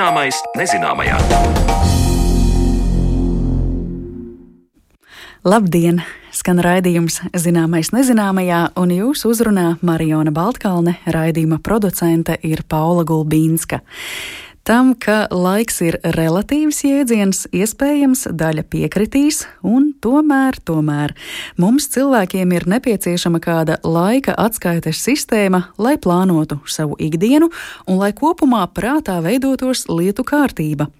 Zināmais nezināmajā. Labdien! Skan raidījums Zināmais nezināmajā, un jūs uzrunā Mariona Baltkalne, raidījuma producente ir Paula Gulbīnska. Tam, ka laiks ir relatīvs jēdziens, iespējams, daļa piekritīs, un tomēr, tomēr mums cilvēkiem ir nepieciešama kāda laika atskaites sistēma, lai plānotu savu ikdienu un lai kopumā prātā veidotos lietu kārtība.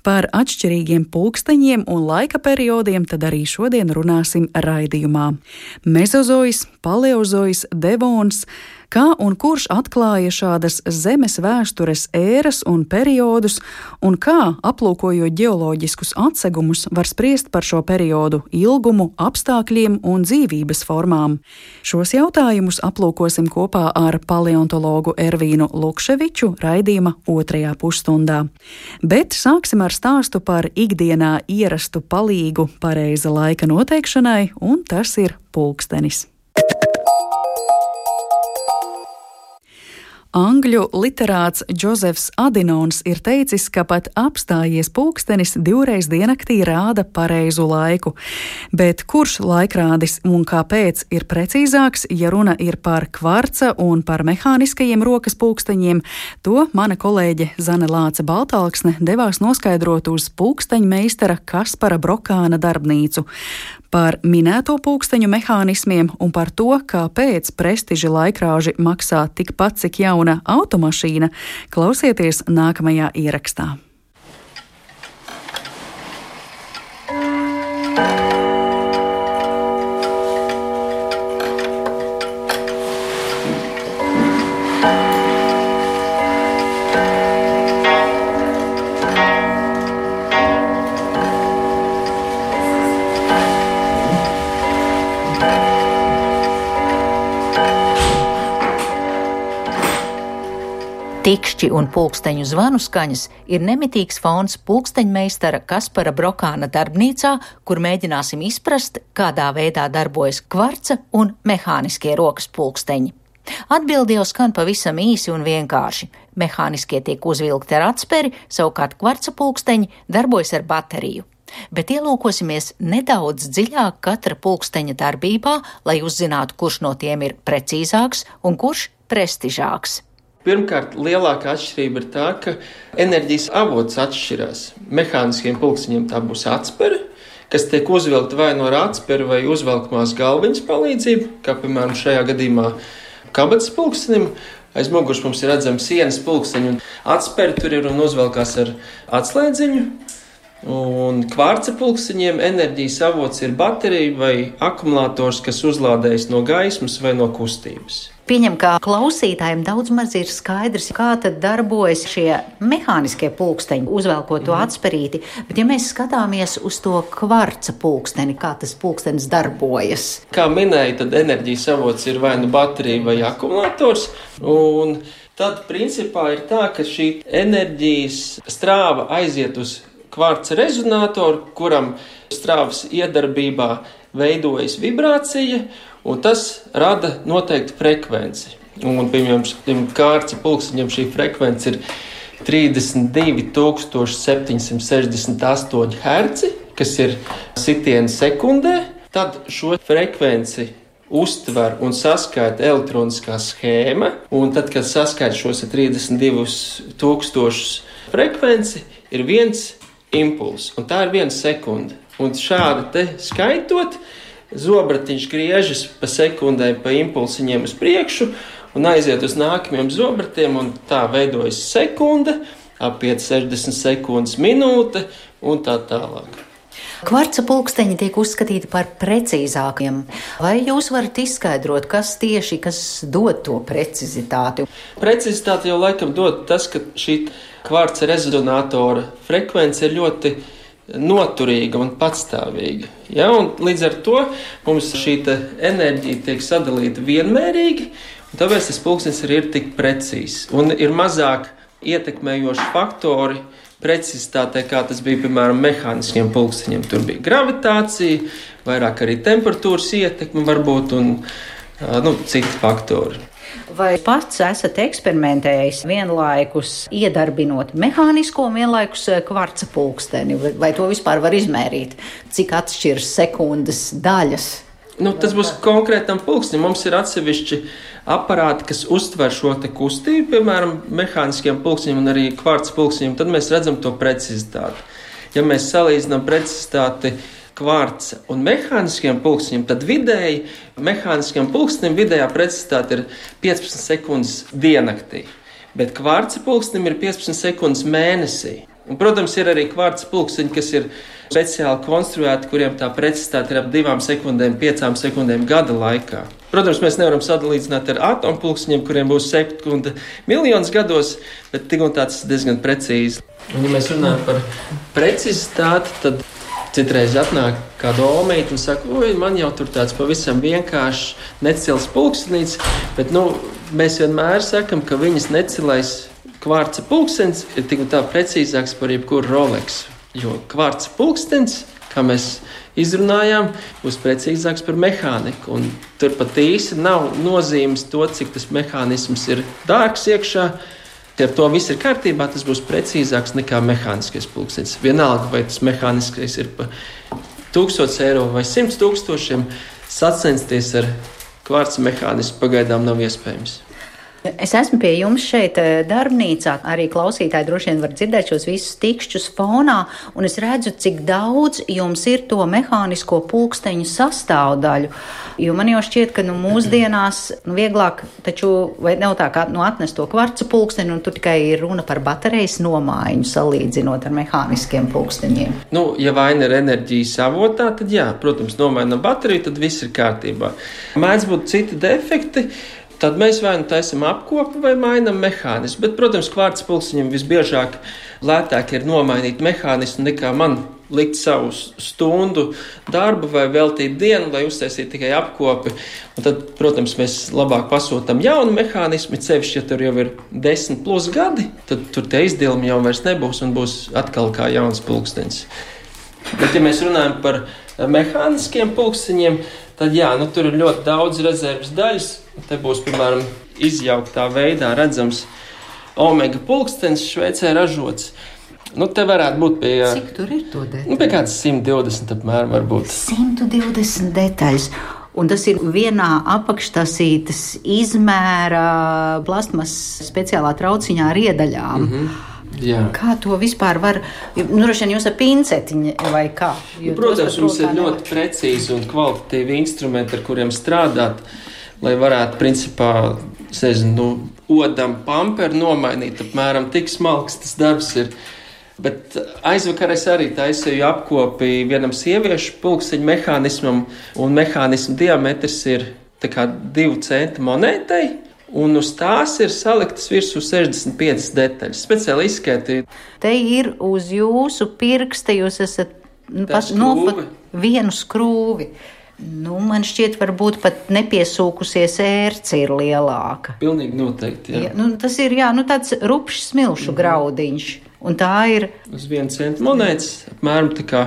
Par atšķirīgiem pulksteņiem un laika periodiem tad arī šodien runāsim raidījumā. Mezozois, paleozois, devons kā un kurš atklāja šādas zemes vēstures ēras un periodus, un kā, aplūkojot geoloģiskus atsegumus, var spriest par šo periodu ilgumu, apstākļiem un dzīvības formām. Šos jautājumus aplūkosim kopā ar paleontologu Ervīnu Lukševiču raidījuma otrajā pusstundā. Bet sāksim ar stāstu par ikdienā ierastu palīgu pareiza laika noteikšanai, un tas ir pulkstenis. Angļu literāts Džozefs Adinons ir teicis, ka pat apstājies pulkstenis divreiz diennaktī rāda pareizu laiku. Bet kurš laikrādis un kāpēc ir precīzāks, ja runa ir par kvarca un par mehāniskajiem rokas pulksteņiem, to mana kolēģe Zane Lāce Baltāksne devās noskaidrot uz pulksteņmeistara Kaspara Brokāna darbnīcu par minēto pulksteņu mehānismiem un par to, kāpēc prestiža laikrāži maksā tikpat, cik jauna automašīna, klausieties nākamajā ierakstā. Tikšķi un pulksteņu zvanu skaņas ir nemitīgs fons pulksteņmeistara Kaspara Brokāna darbnīcā, kur mēģināsim izprast, kādā veidā darbojas kvarca un mehāniskie rokas pulksteņi. Atbildi jau skan pavisam īsi un vienkārši. Mehāniskie tiek uzvilkti ar atsperi, savukārt kvarca pulksteņi darbojas ar bateriju. Bet ielūkosimies nedaudz dziļāk katra pulksteņa darbībā, lai uzzinātu, kurš no tiem ir precīzāks un kurš prestižāks. Pirmkārt, lielākā atšķirība ir tā, ka enerģijas avots atšķirās. Mehāniskiem pulksteņiem tā būs atspere, kas tiek uzvilkta vai no atspēra vai uzvelkamās galviņas palīdzību, kā piemēram šajā gadījumā kabatas pulkstenim. Aiz muguras mums ir redzama sienas pulksteņa, un atspēra tur ir un uzvelkās ar atslēdziņu. Un kvarca pulksteņiem enerģijas avots ir baterija vai akumulators, kas uzlādējas no gaismas vai no kustības. Pieņem, ka klausītājiem daudz maz ir skaidrs, kā tad darbojas šie mehāniskie pulksteņi, uzvelkot to mm. atsperīti. Bet, ja mēs skatāmies uz to kvarca pulksteni, kā tas pulkstenis darbojas? Kā minēja, tad enerģijas avots ir vai nu baterija vai akumulators. Un tad, principā, ir tā, ka šī enerģijas strāva aiziet uz kvarca rezonatoru, kuram strāvas iedarbībā veidojas vibrācija un tas rada noteiktu frekvenci. Un, piemēram, kārtas pulksteņam šī frekvence ir 32,768 Hz, kas ir sitieni sekundē. Tad šo frekvenci uztver un saskaita elektroniskā schēma. Un tad, kad saskaita šos 32,000 frekvenci, ir viens impulss, un tā ir viena sekunde. Un šādi skaitot, zobratiņš griežas pa sekundēm, pa impulsiņiem uz priekšu un aiziet uz nākamajiem zobratiem, un tā veidojas sekunde, apiet 60 sekundes minūte un tā tālāk. Kvarca pulksteņi tiek uzskatīti par precīzākiem. Vai jūs varat izskaidrot, kas tieši kas dod to precizitāti? Precizitāti jau laikam dod tas, ka šī kvarca rezonatora frekvence ir ļoti noturīga un patstāvīga. Ja? Un līdz ar to mums šī enerģija tiek sadalīta vienmērīgi, un tāpēc tas pulkstenis arī ir tik precīzs un ir mazāk ietekmējoši faktori. Precizitātei, kā tas bija piemēram mehāniskiem pulksteņiem, tur bija gravitācija, vairāk arī temperatūras ietekme, varbūt un nu, citi faktori. Vai pats esat eksperimentējis vienlaikus iedarbinot mehānisko un vienlaikus eh, kvarca pulksteni? Vai to vispār var izmērīt? Cik atšķiras sekundes daļas? Nu, tas būs konkrētam pulksnim. Mums ir atsevišķi aparāti, kas uztver šo kustību, piemēram, mehāniskiem pulksņiem un arī kvarca pulksņiem. Tad mēs redzam to precizitāti. Ja mēs salīdzinām precizitāti kvarca un mehāniskiem pulksteņiem, tad vidēji mehāniskiem pulkstenim vidējā precizitāte ir 15 sekundes diennaktī, bet kvarca pulkstenim ir 15 sekundes mēnesī. Un, protams, ir arī kvarca pulksteņi, kas ir speciāli konstruēti, kuriem tā precizitāte ir ap 2 sekundēm, 5 sekundēm gada laikā. Protams, mēs nevaram sadalīt ar atompulksteņiem, kuriem būs sekunda miljonus gados, bet tik un tā tas ir diezgan precīzi. Un, ja mēs runājam par precizitāti, tad Citreiz atnāk kāda omīte un saka, oi, man jau tur tāds pavisam vienkāršs necils pulkstenis, bet nu, mēs vienmēr sakam, ka viņas necilais kvarca pulkstenis ir tik un tā precīzāks par jebkuru Rolex. Jo kvarca pulkstenis, kā mēs izrunājām, būs precīzāks par mehāniku. Un tur pat īsi nav nozīmes to, cik tas mehānisms ir dārgs iekšā Ja to viss ir kārtībā, tas būs precīzāks nekā mehāniskais pulkstenis. Vienalga, vai tas mehāniskais ir par 1000 eiro vai 100 tūkstošiem, sacensties ar kvarca mehānismu pagaidām nav iespējams. Es esmu pie jums šeit, eh, darbnīcā. Arī klausītāji droši vien var dzirdēt šos visus tikšķus fonā, un es redzu, cik daudz jums ir to mehānisko pulksteņu sastāvdaļu. Jo man jau šķiet, ka nu, mūsdienās nu, vieglāk, taču nav tā, kā nu, atnest to kvarcu pulksteni, un tur tikai ir runa par baterijas nomaiņu, salīdzinot ar mehāniskiem pulksteņiem. Nu, ja vaina ir enerģijas avotā, tad jā, protams, nomainām bateriju, tad viss ir kārtībā. Mēdz būt citi defekti. Tad mēs vai nu taisām apkopu vai mainām mehānismu. Bet, protams, kvārts pulksteņiem visbiežāk lētāk ir nomainīt mehānismu nekā man likt savu stundu darbu vai veltīt dienu, lai uztaisītu tikai apkopi. Un tad, protams, mēs labāk pasūtām jaunu mehānismu, ceļš, ja tur jau ir desmit plus gadi, tad tur tie izdevumi jau vairs nebūs un būs atkal kā jauns pulkstenis. Bet, ja mēs runājam par mehāniskiem pulksteņiem, tad jā, nu, tur ir ļoti daudz rezerves daļas. Te būs, piemēram, izjauktā veidā redzams omega pulkstenis Šveicē ražots. Nu, te varētu būt pie, Cik tur ir to detaļu? Nu, pie kādas 120 apmēram varbūt. 120 detaļas. Un tas ir vienā apakštasītes izmēra plasmas speciālā trauciņā ar iedaļām. Mm -hmm. Jā. Kā to vispār var? Nu, droši vien jūs ar pincetiņu vai kā? Nu, protams, mums ir nevar. ļoti precīzi un kvalitatīvi instrumenti, ar kuriem strādāt, lai varētu, principā, sezinu, nu, odam pamperu nomainīt. Apmēram tik smalks tas darbs ir. Bet aizvakar es arī taisīju apkopi vienam sieviešu pulksteņa mehānismam, un mehānisma diametrs ir divu centu monētai un uz tās ir saliktas virsū 65 detaļas. Speciāli izskaitīti. Te ir uz jūsu pirksta, jūs esat nu, nofat vienu skrūvi. Nu, man šķiet, varbūt pat nepiesūkusies ērce ir lielāka. Pilnīgi noteikti. Jā. Jā, nu, tas ir jā, nu, tāds rupšs smilšu mm. graudiņš. Un tā ir. Uz vienu centu monētas apmēram tā kā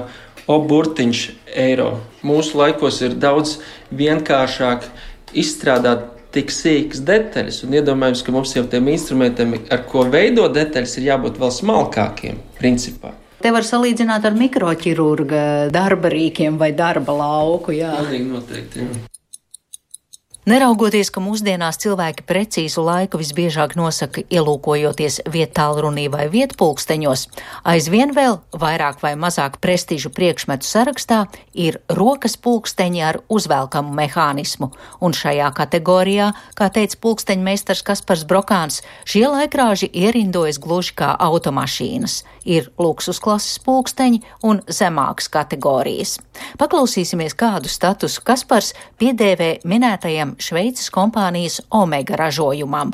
oburtiņš eiro. Mūsu laikos ir daudz vienkāršāk izstrādāt tik sīkas detaļas, un iedomājams, ka mums jau tiem instrumentiem, ar ko veido detaļas, ir jābūt vēl smalkākiem, principā. Te var salīdzināt ar mikroķirurga darba rīkiem vai darba lauku. Jā, Pilnīgi noteikti. Jā. Neraugoties, ka mūsdienās cilvēki precīzu laiku visbiežāk nosaka ielūkojoties vietālrunī vai vietpulksteņos, aizvien vēl vairāk vai mazāk prestižu priekšmetu sarakstā ir rokas pulksteņi ar uzvelkamu mehānismu, un šajā kategorijā, kā teica pulksteņmeistars Kaspars Brokāns, šie laikrāži ierindojas gluži kā automašīnas. Ir luksus klases pulksteņi un zemākas kategorijas. Paklausīsimies, kādu statusu Kaspars piedēvē minētajam Šveices kompānijas Omega ražojumam.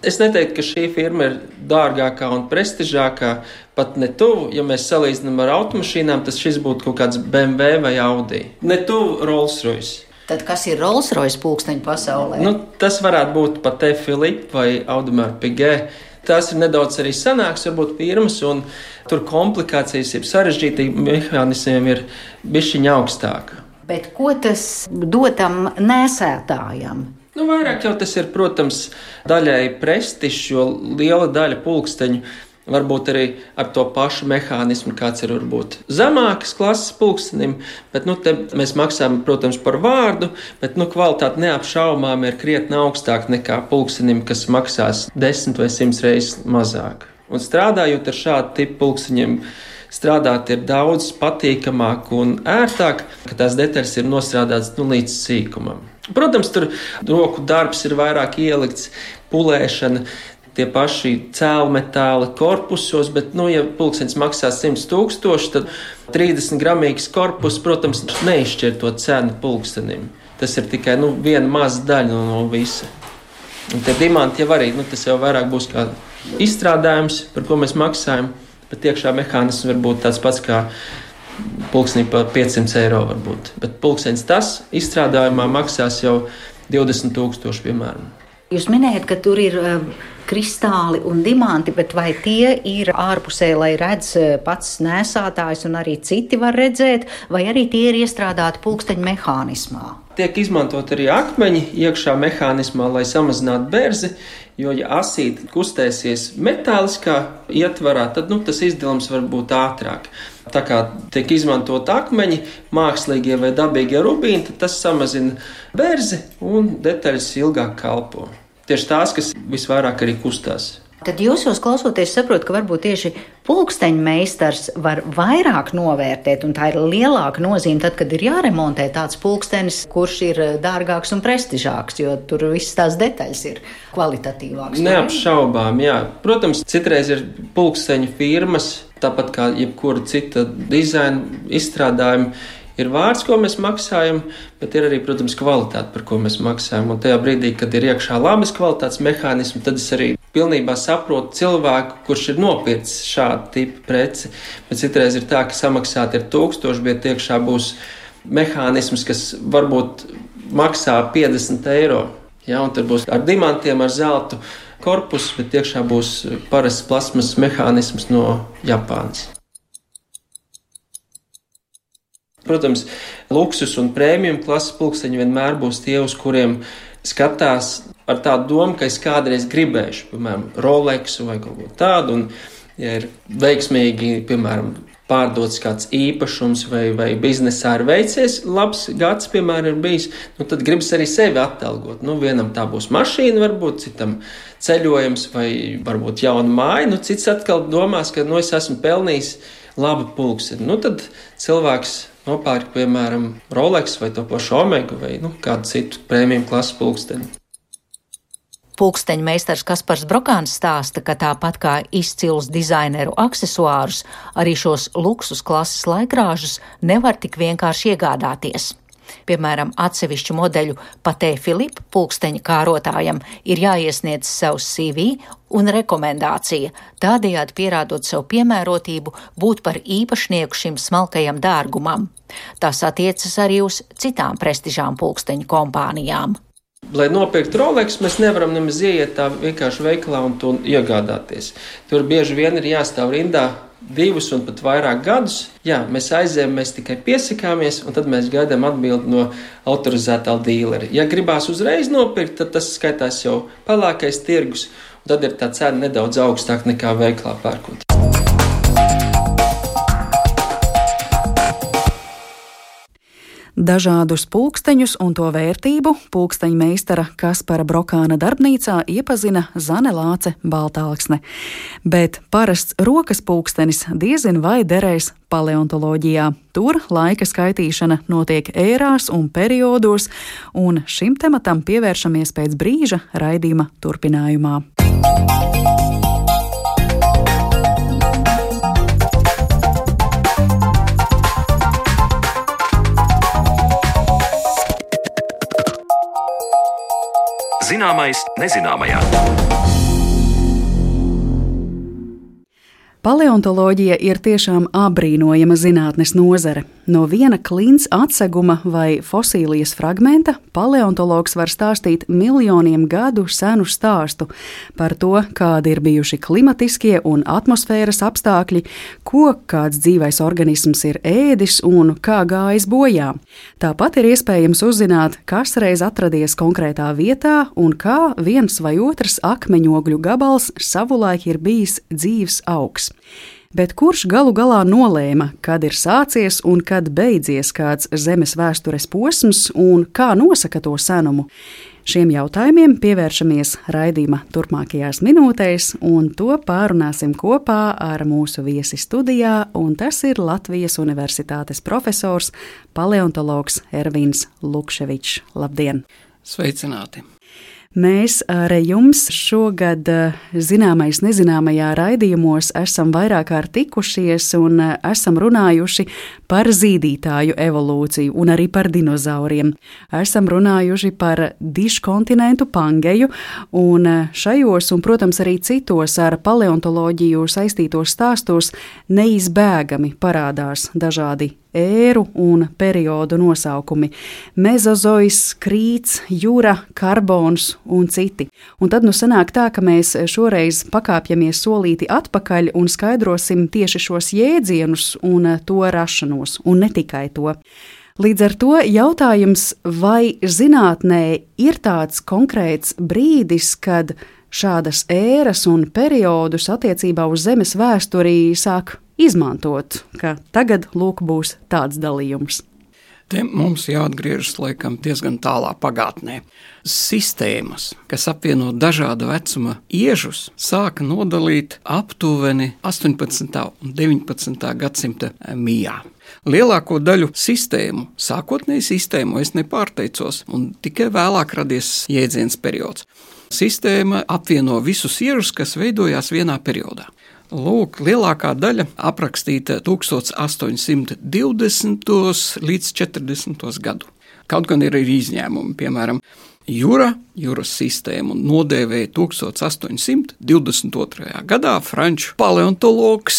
Es neteiktu, ka šī firma ir dārgākā un prestižākā, pat ne tuvu. Ja mēs salīdzinām ar automašīnām, tad šis būtu kaut kāds BMW vai Audi. Ne tuvu Rolls Royce. Tad kas ir Rolls Royce pulksteņu pasaulē? Nu, tas varētu būt pat. Filipa vai Audemars Piguet. Tās ir nedaudz arī sanāks, varbūt pirmas, un tur komplikācijas, jeb sarežģītība mehānismiem ir bišķiņa augstāka. Bet ko tas dod tam nesētājam? Nu, vairāk jau tas ir, protams, daļai prestižs, jo liela daļa pulksteņu Varbūt arī ar to pašu mehānismu, kāds ir varbūt zemākas klases pulkstenim, bet nu, mēs maksājam, protams, par vārdu, bet nu, kvalitāte neapšaubām ir krietni augstāka nekā pulkstenim, kas maksās desmit vai simts reizes mazāk. Un strādājot ar šādu tipu pulksteņiem, strādāt ir daudz patīkamāk un ērtāk, ka tās detaļas ir nostrādātas nu, līdz sīkumam. Protams, tur roku darbs ir vairāk ielikts, pulēšana, tie paši cēlmetāli korpusos, bet, nu, ja pulkstenis maksā 100 tūkstoši, tad 30 gramīgs korpus, protams, neizšķir to cenu pulkstenim. Tas ir tikai nu, viena maza daļa no, no visa. Un tie diamanti jau arī, nu, tas jau vairāk būs kā izstrādājums, par ko mēs maksājam, bet iekšā mehānisms var būt tāds pats kā pulksnī par 500 eiro varbūt. Bet pulkstenis tas izstrādājumā maksās jau 20 tūkstoši, piemēram. Jūs minējat, ka tur ir uh, kristāli un diamanti, bet vai tie ir ārpusē, lai redz uh, pats nēsātājs un arī citi var redzēt, vai arī tie ir iestrādāti pulksteņa mehānismā? Tiek izmantot arī akmeņi iekšā mehānismā, lai samazinātu bērzi, jo, ja asīte kustēsies metāliskā ietvarā, tad nu, tas izdevums var būt ātrāk. Tā kā tiek izmantot akmeņi, mākslīgie vai dabīgie rubīni, tad tas samazina bērzi un detaļas ilgāk kalpo tieši tās, kas visvairāk arī kustās. Tad jūs jau klausoties, saprotat, ka varbūt tieši pulksteņa meistars var vairāk novērtēt, un tā ir lielāka nozīme tad, kad ir jāremontē tāds pulkstenis, kurš ir dārgāks un prestižāks, jo tur visas tās detaļas ir kvalitatīvākas. Neapšaubām, jā. Protams, citreiz ir pulksteņa firmas, tāpat kā jebkura cita dizaina izstrādājuma ir vārds, ko mēs maksājam, bet ir arī, protams, kvalitāte, par ko mēs maksājam. Un tajā brīdī, kad ir iekšā labas kvalitātes mehānismi, tad es arī pilnībā saprotu cilvēku, kurš ir nopircis šādu tipu preci. Bet citreiz ir tā, ka samaksāt ir tūkstoši, bet iekšā būs mehānisms, kas varbūt maksā 50 eiro. Ja, tur būs ar dimantiem, ar zeltu korpusu, bet iekšā būs parasts plasmas mehānisms no Japānas. Protams, luksus un prēmijum klases pulksteņi vienmēr būs tie, uz kuriem skatās ar tādu domu, ka es kādreiz gribēšu, piemēram, Rolexu vai kaut ko tādu. Un, ja ir veiksmīgi, piemēram, pārdots kāds īpašums vai, vai biznesā ir veicies, labs gads, piemēram, ir bijis, nu, tad gribas arī sevi atalgot. Nu, vienam tā būs mašīna, varbūt citam ceļojums vai varbūt jauna māja, nu, cits atkal domās, ka nu, es esmu pelnījis labu pulksni. Nu, tad cilvēks nopērk, piemēram, Rolex vai to pašu Omega vai nu, kādu citu prēmiju klases pulksteni. Pulksteņa meistars Kaspars Brokāns stāsta, ka tāpat kā izcilus dizaineru aksesuārus, arī šos luksus klases laikrāžus nevar tik vienkārši iegādāties. Piemēram, atsevišķu modeļu patē Filipa pulksteņa kārotājam ir jāiesniedz savs CV un rekomendācija, tādējādi pierādot savu piemērotību būt par īpašnieku šim smalkajam dārgumam. Tas attiecas arī uz citām prestižām pulksteņu kompānijām. Lai nopirktu Rolex, mēs nevaram nemaz ieiet tā vienkārši veikalā un to iegādāties. Tur bieži vien ir jāstāv rindā divus un pat vairāk gadus. Jā, mēs aizējām, mēs tikai piesakāmies, un tad mēs gaidām atbildi no autorizētā dīlera. Ja gribās uzreiz nopirkt, tad tas skaitās jau pelēkais tirgus, un tad ir tā cena nedaudz augstāka nekā veiklā pērkot. Dažādus pulksteņus un to vērtību pulksteņa meistara Kaspara Brokāna darbnīcā iepazina Zane Lāce Baltāksne. Bet parasts rokas pulkstenis diezin vai derēs paleontoloģijā. Tur laika skaitīšana notiek ērās un periodos, un šim tematam pievēršamies pēc brīža raidījuma turpinājumā. Zināmais nezināmajā. Paleontoloģija ir tiešām apbrīnojama zinātnes nozare. No viena klints atseguma vai fosīlijas fragmenta paleontologs var stāstīt miljoniem gadu senu stāstu par to, kādi ir bijuši klimatiskie un atmosfēras apstākļi, ko kāds dzīvais organisms ir ēdis un kā gājis bojā. Tāpat ir iespējams uzzināt, kas reiz atradies konkrētā vietā un kā viens vai otrs akmeņogļu gabals savulaik ir bijis dzīves augs. Bet kurš galu galā nolēma, kad ir sācies un kad beidzies kāds zemes vēstures posms un kā nosaka to senumu? Šiem jautājumiem pievēršamies raidījuma turpmākajās minūtēs, un to pārunāsim kopā ar mūsu viesi studijā, un tas ir Latvijas Universitātes profesors, paleontologs Ervins Lukševičs. Labdien! Sveicināti! Mēs ar jums šogad eh, zināmais nezināmajā raidījumos esam vairāk kārt tikušies un eh, esam runājuši par zīdītāju evolūciju un arī par dinozauriem. Esam runājuši par diškontinentu Pangeju un eh, šajos un, protams, arī citos ar paleontoloģiju saistītos stāstos neizbēgami parādās dažādi ēru un periodu nosaukumi - mezozois, krīts, jūra, karbons un citi. Un tad nu sanāk tā, ka mēs šoreiz pakāpjamies solīti atpakaļ un skaidrosim tieši šos jēdzienus un to rašanos, un ne tikai to. Līdz ar to jautājums, vai zinātnē ir tāds konkrēts brīdis, kad šādas ēras un periodus attiecībā uz Zemes vēsturī sāk izmantot, ka tagad lūk būs tāds dalījums. Te mums jāatgriežas laikam diezgan tālā pagātnē. Sistēmas, kas apvieno dažāda vecuma iežus, sāka nodalīt aptuveni 18. un 19. gadsimta mijā. Lielāko daļu sistēmu, sākotnēji sistēmu, es nepārteicos, un tikai vēlāk radies jēdziens periods. Sistēma apvieno visus iežus, kas veidojās vienā periodā. Lūk, lielākā daļa aprakstīta 1820. līdz 40. gadu. Kaut gan ir arī izņēmumi, piemēram, Jūra, jūras sistēmu nodēvēja 1822. gadā franču paleontologs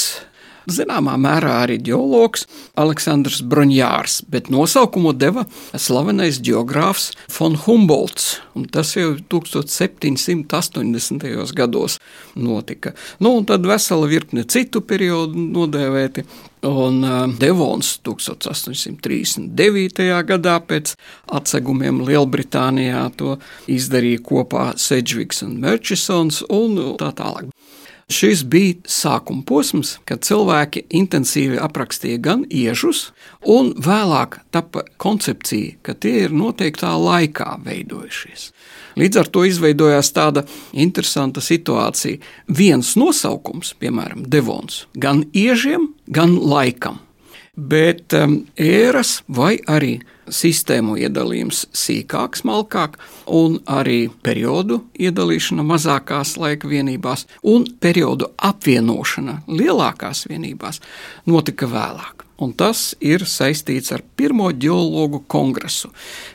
Zināmā mērā arī ģeologs Aleksandrs Broņjārs, bet nosaukumu deva slavenais geogrāfs von Humboldts, tas jau 1780. gados notika. Nu, un tad vesela virkne citu periodu nodēvēti. Un Devons 1839. gadā pēc atsegumiem Lielbritānijā to izdarīja kopā Sedžviks un Merčisons un tā tālāk. Šis bija sākuma posms, kad cilvēki intensīvi aprakstīja gan iežus, un vēlāk tapa koncepcija, ka tie ir noteiktā laikā veidojušies. Līdz ar to izveidojās tāda interesanta situācija. Viens nosaukums, piemēram, devons, gan iežiem, gan laikam bet um, ēras vai arī sistēmu iedalījums sīkāk, smalkāk, un arī periodu iedalīšana mazākās laika vienībās un periodu apvienošana lielākās vienībās notika vēlāk. Un tas ir saistīts ar Pirmo geologu kongresu.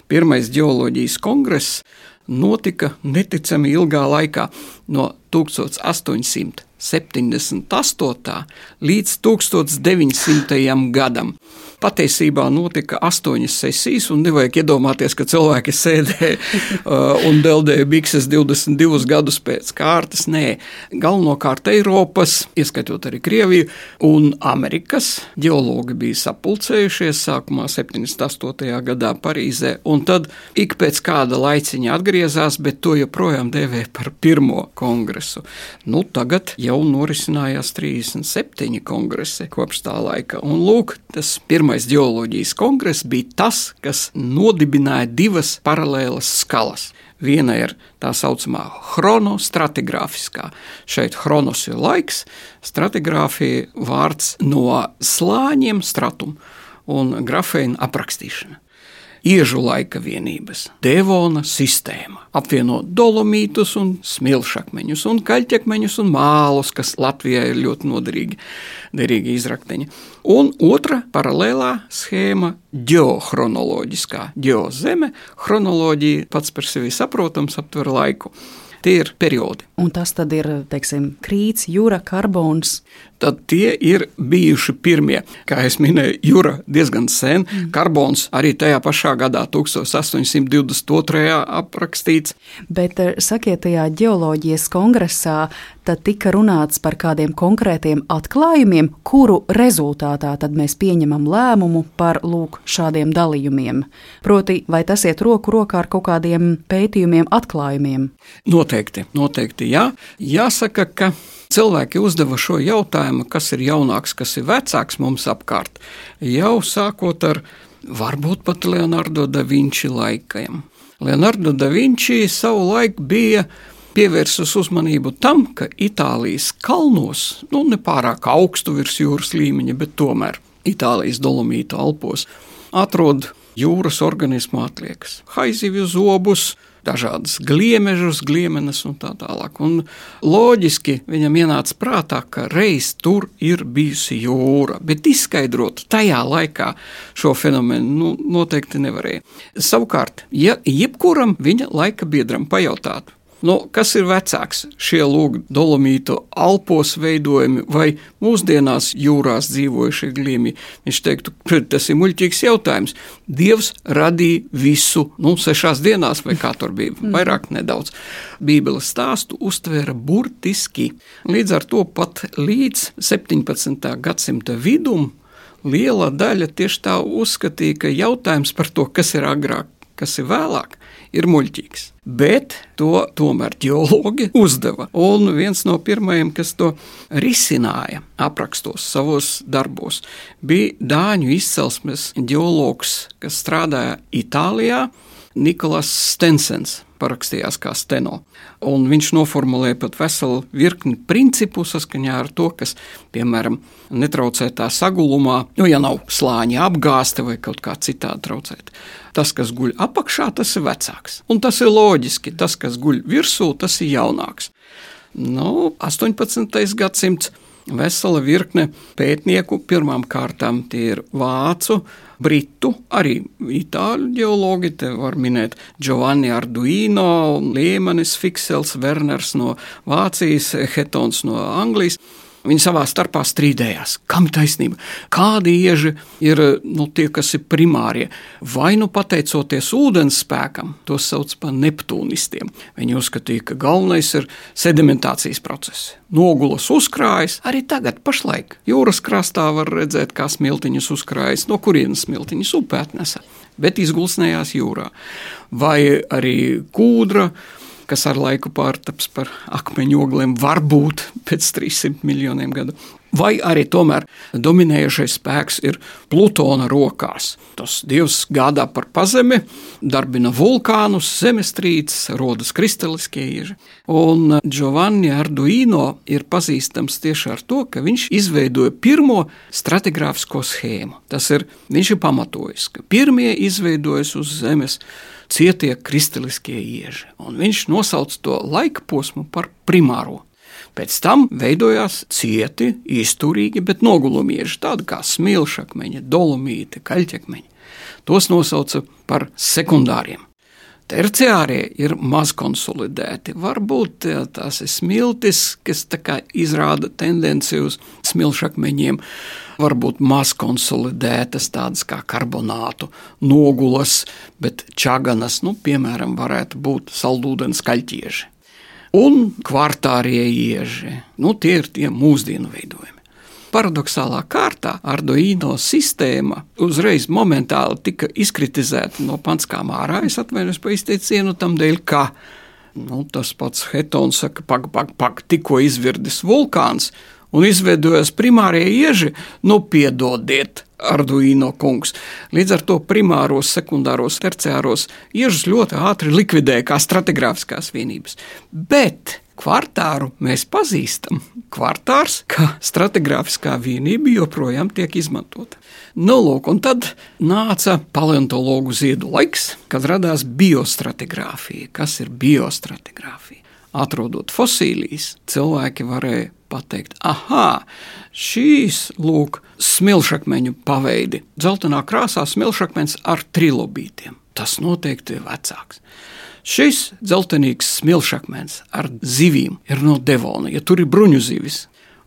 Pirmais geoloģijas kongress notika neticami ilgā laikā, no 1800. 78. līdz 1900. gadam. Patiesībā notika astoņas sesijas, un nevajag iedomāties, ka cilvēki sēdēja uh, un deldēja bikses 22 gadus pēc kārtas. Nē, galvenokārt Eiropas, ieskaitot arī Krieviju un Amerikas geologi bija sapulcējušies sākumā 78. gadā Parīzē, un tad ik pēc kāda laiciņa atgriezās, bet to joprojām dēvē par pirmo kongresu. Nu, tagad jau norisinājās 37 kongresi kopš tā laika, un lūk, tas pirmais pirmais geoloģijas kongress bija tas, kas nodibināja divas paralēlas skalas. Viena ir tā saucamā chronostratigrāfiskā. Šeit chronos ir laiks, stratigrāfija vārds no slāņiem, stratum un grafēna aprakstīšana iežu laika vienības, devona sistēma. Apvieno dolomītus un smilšakmeņus, un kaļķakmeņus un mālus, kas Latvijai ir ļoti noderīgi, derīgi izrakteņi. Un otra paralēlā schēma - geochronoloģiskā. Geozeme, chronoloģija pats par sevi saprotams, aptver laiku. Tie ir periodi. Un tas tad ir teiksim, krīts, jūra, karbons. Tad tie ir bijuši pirmie. Kā jau minēju, jūra diezgan sen. Mm. Karbons arī tajā pašā gadā, 1822. aprakstīts. Bet eh, sakiet, tajā geoloģijas kongresā tad tika runāts par kādiem konkrētiem atklājumiem, kuru rezultātā mēs pieņemam lēmumu par lūk, šādiem dalījumiem. Proti, vai tas iet roku rokā ar kaut kādiem pētījumiem, atklājumiem? Noteikti, noteikti jā. Jāsaka, ka cilvēki uzdeva šo jautājumu, kas ir jaunāks, kas ir vecāks mums apkārt, jau sākot ar varbūt pat Leonardo da Vinci laikiem. Leonardo da Vinci savu laiku bija pievērsus uzmanību tam, ka Itālijas kalnos, nu nepārāk augstu virs jūras līmeņa, bet tomēr Itālijas dolomīta alpos, atrod jūras organismu atliekas, haizivju zobus, dažādas gliemežus, gliemenes un tā tālāk. Un loģiski viņam ienāca prātā, ka reiz tur ir bijusi jūra, bet izskaidrot tajā laikā šo fenomenu nu, noteikti nevarēja. Savukārt, ja jebkuram viņa laika biedram pajautātu, Nu, kas ir vecāks? Šie lūgi dolomītu alpos veidojumi vai mūsdienās jūrās dzīvojušie glīmi? Viņš teiktu, tas ir muļķīgs jautājums. Dievs radīja visu, nu, sešās dienās, vai kā tur bija, mm. vairāk nedaudz. Bībeles stāstu uztvēra burtiski. Līdz ar to pat līdz 17. gadsimta vidum liela daļa tieši tā uzskatīja, ka jautājums par to, kas ir agrāk, kas ir vēlāk, ir muļķīgs. Bet to tomēr ģeologi uzdeva. Un viens no pirmajiem, kas to risināja, aprakstos savos darbos, bija Dāņu izcelsmes ģeologs, kas strādāja Itālijā, Nikolas Stensens parakstījās kā steno. Un viņš noformulēja pat veselu virkni principu saskaņā ar to, kas, piemēram, netraucē tā sagulumā, nu, ja nav slāņa apgāste vai kaut kā citādi traucēt. Tas, kas guļ apakšā, tas ir vecāks. Un tas ir loģiski. Tas, kas guļ virsū, tas ir jaunāks. Nu, 18. gadsimts vesela virkne pētnieku. Pirmām kārtām tie ir vācu, britu, arī itāļu geologi. Te var minēt Giovanni Arduino, Liemanis Fiksels, Werners no Vācijas, Hetons no Anglijas. Viņi savā starpā strīdējās. Kam ir taisnība? Kādi ieži ir nu, tie, kas ir primārie? Vai nu pateicoties ūdens spēkam, tos sauc par neptūnistiem. Viņi uzskatīja, ka galvenais ir sedimentācijas process. Nogulas uzkrājas arī tagad, pašlaik. Jūras krastā var redzēt, kā smiltiņas uzkrājas, no kurienes smiltiņas upē atnesa, bet izgulsnējās jūrā. Vai arī kūdra kas ar laiku pārtaps par akmeņu ogliem, varbūt pēc 300 miljoniem gadu. Vai arī tomēr dominējošais spēks ir Plutona rokās. Tas dievs gādā par pazemi, darbina vulkānus, zemestrīces, rodas kristāliskie ieži. Un Giovanni Arduino ir pazīstams tieši ar to, ka viņš izveidoja pirmo stratigrāfisko schēmu. Tas ir, viņš ir pamatojis, ka pirmie izveidojas uz zemes cietie kristāliskie ieži. Un viņš nosauca to laika posmu par primāro. Pēc tam veidojās cieti, izturīgi, bet nogulumieži, tādi kā smilšakmeņi, dolomīti, kaļķakmeņi. Tos nosauca par sekundāriem. Terciārie ir maz konsolidēti. Varbūt tās ir smiltis, kas izrāda tendenci uz smilšakmeņiem, varbūt maz konsolidētas, tādas kā karbonātu, nogulas, bet čaganas, nu, piemēram, varētu būt saldūdens kaļķieži. Un kvartārie ieži, nu, tie ir tie mūsdienu veidojumi paradoxālā kārtā Arduino sistēma uzreiz momentāli tika izkritizēta no panskām ārā. Es atvainojos par izteicienu tam dēļ, ka nu, tas pats Hetons saka, pak, pak, pak, tikko izvirdis vulkāns un izveidojas primārie ieži, nu piedodiet. Arduino kungs. Līdz ar to primāros, sekundāros, terciāros iežus ļoti ātri likvidēja kā stratigrāfiskās vienības. Bet Kvartāru mēs pazīstam. Kvartārs kā stratigrāfiskā vienība joprojām tiek izmantota. Nu, lūk, un tad nāca paleontologu ziedu laiks, kad radās biostratigrāfija. Kas ir biostratigrāfija? Atrodot fosīlijas, cilvēki varēja pateikt, ah, šīs lūk, smilšakmeņu paveidi. Zeltainā krāsā smilšakmens ar trilobītiem. Tas noteikti ir vecāks. Šis dzeltenīgs smilšakmens ar zivīm ir no Devona, ja tur ir bruņu zivis.